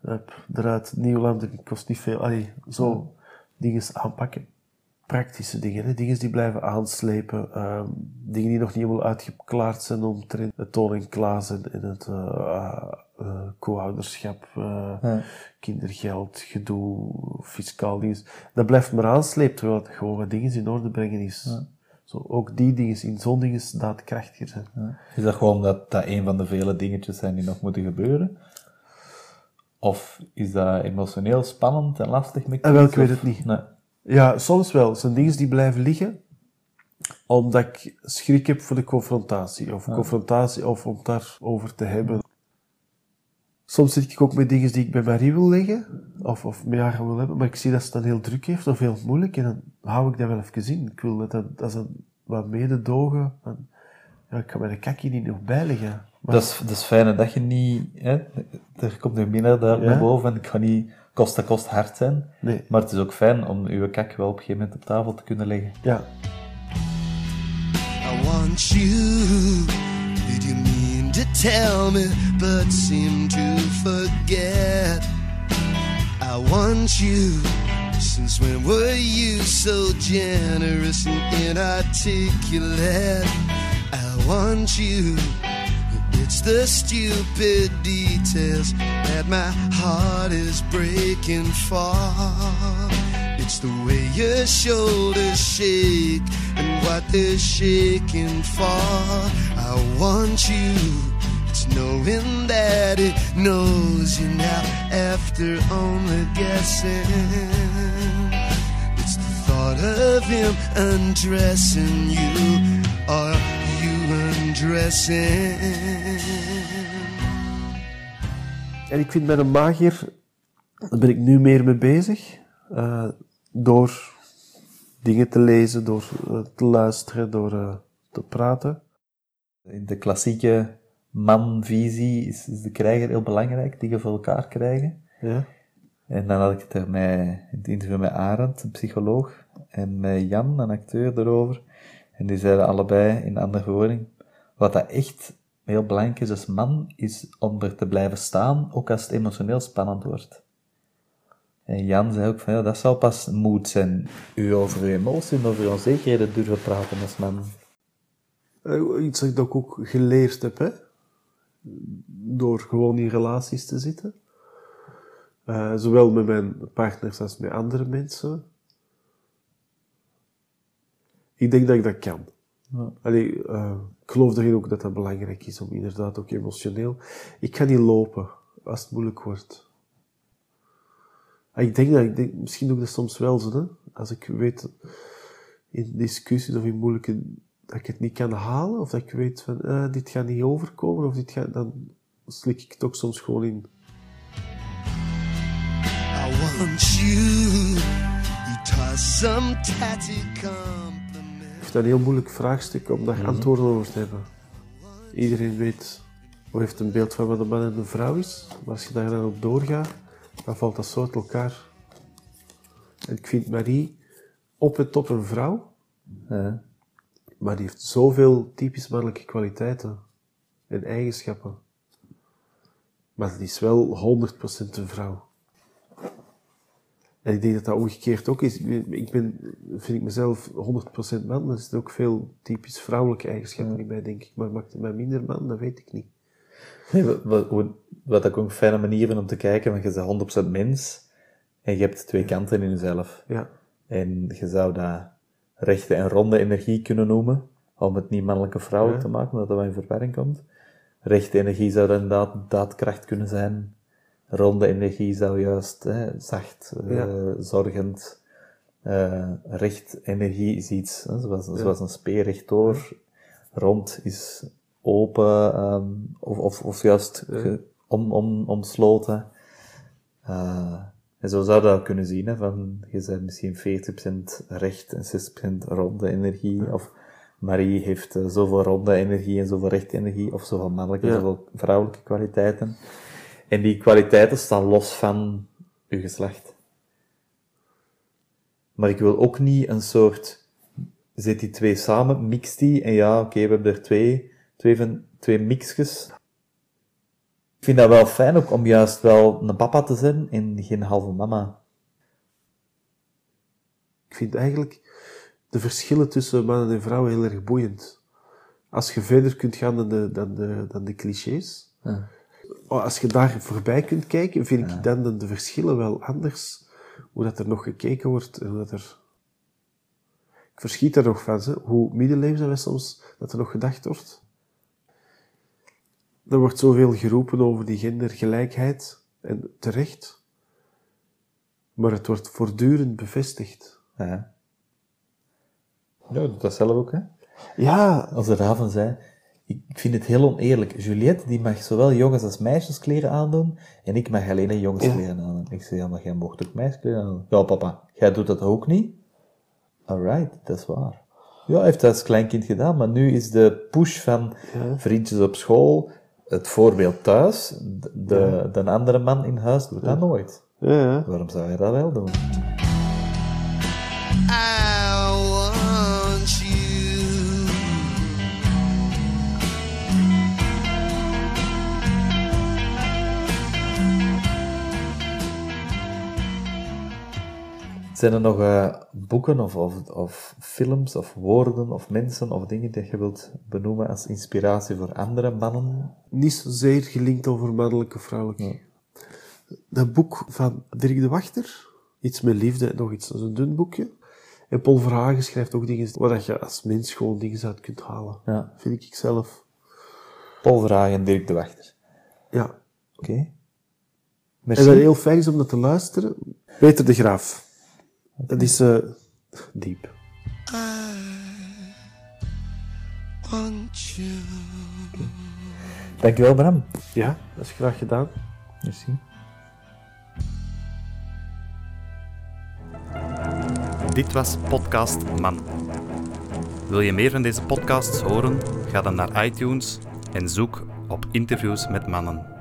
Hup, eruit, nieuwe lamp, dat kost niet veel. Allee, zo dingen aanpakken. Praktische dingen, hè? dingen die blijven aanslepen. ehm, dingen die nog niet helemaal uitgeklaard zijn omtrent het Toon en Klaas en, en het eh, eh, eh, co-ouderschap, eh, Ja. kindergeld, gedoe, fiscaal dingen. Dat blijft maar aanslepen, terwijl het gewoon wat dingen in orde brengen is. Zo, ook die dingen in zo'n dingen daadkrachtiger zijn. Is dat gewoon dat dat een van de vele dingetjes zijn die nog moeten gebeuren? Of is dat emotioneel spannend en lastig met En welk kids, weet het niet. Nee. Ja, soms wel. Het zijn dingen die blijven liggen, omdat ik schrik heb voor de confrontatie. Of confrontatie, of om het daarover te hebben. Soms zit ik ook met dingen die ik bij Marie wil leggen, of, of met haar wil hebben, maar ik zie dat ze het dan heel druk heeft, of heel moeilijk, en dan hou ik dat wel even in. Ik wil dat, dat, dat is een wat mededogen. van, Ja, ik ga mijn kakje niet nog bijleggen. Maar, Dat is, dat is fijn dat je niet... Hè, er komt nu minder daar Ja. naar boven en ik ga niet kost dat kost hard zijn. nee, Maar het is ook fijn om uw kak wel op een gegeven moment op tafel te kunnen leggen. ja. I want you. Did you mean to tell me, but seem to forget? I want you. Since when were you so generous and inarticulate? I want you. It's the stupid details that my heart is breaking for. It's the way your shoulders shake and what they're shaking for. I want you. It's knowing that it knows you now after only guessing. It's the thought of him undressing you or undressing. En ik vind met een magier, daar ben ik nu meer mee bezig. eh, door dingen te lezen, door eh, te luisteren, door eh, te praten. In de klassieke manvisie is, is de krijger heel belangrijk, die je voor elkaar krijgen. Ja? En dan had ik het er met, in het interview met Arend, een psycholoog, en met Jan, een acteur, erover. En die zeiden allebei in andere verwoording, wat dat echt heel belangrijk is als man, is om er te blijven staan, ook als het emotioneel spannend wordt. En Jan zei ook van, ja, dat zou pas moed zijn. U over uw emoties en over uw onzekerheden durven praten als man. Eh, Iets dat ik ook geleerd heb, hè? door gewoon in relaties te zitten. Eh, zowel met mijn partners als met andere mensen. Ik denk dat ik dat kan. Allee, eh, ik geloof erin ook dat dat belangrijk is om inderdaad ook emotioneel. Ik ga niet lopen als het moeilijk wordt. Ah, Ik denk dat, ik denk, misschien doe ik dat soms wel zo, hè? als ik weet in discussies of in moeilijke, dat ik het niet kan halen, of dat ik weet van, eh, dit gaat niet overkomen, of dit gaat, dan slik ik het ook soms gewoon in. I want you. You vind dat een heel moeilijk vraagstuk om daar antwoorden over te hebben. Iedereen weet, of heeft een beeld van wat een man en een vrouw is, maar als je daar dan op doorgaat, dan valt dat zo uit elkaar. En ik vind Marie op het top een vrouw, maar die heeft zoveel typisch mannelijke kwaliteiten en eigenschappen. Maar die is wel 100% een vrouw. En ik denk dat dat omgekeerd ook is. Ik ben, vind ik mezelf 100% man, maar er zitten ook veel typisch vrouwelijke eigenschappen in mij, denk ik. Maar maakt het mij minder man? Dat weet ik niet. Nee, wat, wat, hoe- wat ik ook een fijne manier vind om te kijken, want je bent 100% mens en je hebt twee kanten in jezelf. Ja, En je zou dat rechte en ronde energie kunnen noemen, om het niet mannelijke vrouwelijk Ja. te maken, omdat dat wel in verwarring komt. Rechte energie zou dan inderdaad daadkracht kunnen zijn. Ronde energie zou juist hè, zacht, eh, zorgend. eh recht energie is iets, hè, zoals, zoals een speer rechtdoor. Rond is open, ehm, of, of, of juist om, om, omsloten. Eh, en zo zou je dat kunnen zien, hè, van, je bent misschien 40% recht en 60% ronde energie, of Marie heeft zoveel ronde energie en zoveel rechte energie, of zoveel mannelijke, Ja. zoveel vrouwelijke kwaliteiten. En die kwaliteiten staan los van uw geslacht. Maar ik wil ook niet een soort, zet die twee samen, mix die, en ja, oké, we hebben er twee, twee, van, twee mixjes. Ik vind dat wel fijn ook om juist wel een papa te zijn en geen halve mama. Ik vind eigenlijk de verschillen tussen mannen en vrouwen heel erg boeiend. Als je verder kunt gaan dan de, dan de, dan de clichés, Ja. Als je daar voorbij kunt kijken, vind ik dan de, verschillen wel anders. Hoe dat er nog gekeken wordt en hoe dat er... Ik verschiet er nog van, hè, hoe middeleeuws dat soms, dat er nog gedacht wordt. Er wordt zoveel geroepen over die gendergelijkheid, en terecht. Maar het wordt voortdurend bevestigd. Ja. Ja, dat zelf ook, hè. Ja, Als de raven zei, ik vind het heel oneerlijk. Juliette, die mag zowel jongens als meisjes kleren aandoen, en ik mag alleen een jongenskleren aandoen. Ik zei, ja, maar jij mocht ook meisjeskleren aandoen. Ja, papa, jij doet dat ook niet? Alright, dat is waar. Ja, hij heeft dat als kleinkind gedaan, maar nu is de push van vriendjes op school, het voorbeeld thuis, de, de, de andere man in huis doet dat nooit. ja, ja. Waarom zou je dat wel doen? Zijn er nog eh, boeken of, of, of films of woorden of mensen of dingen die je wilt benoemen als inspiratie voor andere mannen? niet zozeer gelinkt over mannelijke vrouwelijke. Dat boek van Dirk de Wachter, Iets met liefde, nog iets, dat is een dun boekje. En Paul Verhagen schrijft ook dingen waar dat je als mens gewoon dingen uit kunt halen. Ja. Vind ik zelf. Paul Verhagen en Dirk de Wachter. Ja. Oké. En Merci. dat heel fijn is om dat te luisteren. Peter de Graaf. Dat is eh, diep. Want you. Dankjewel, Bram. Ja, dat is graag gedaan. Merci. Dit was Podcast Man. Wil je meer van deze podcasts horen? Ga dan naar iTunes en zoek op interviews met mannen.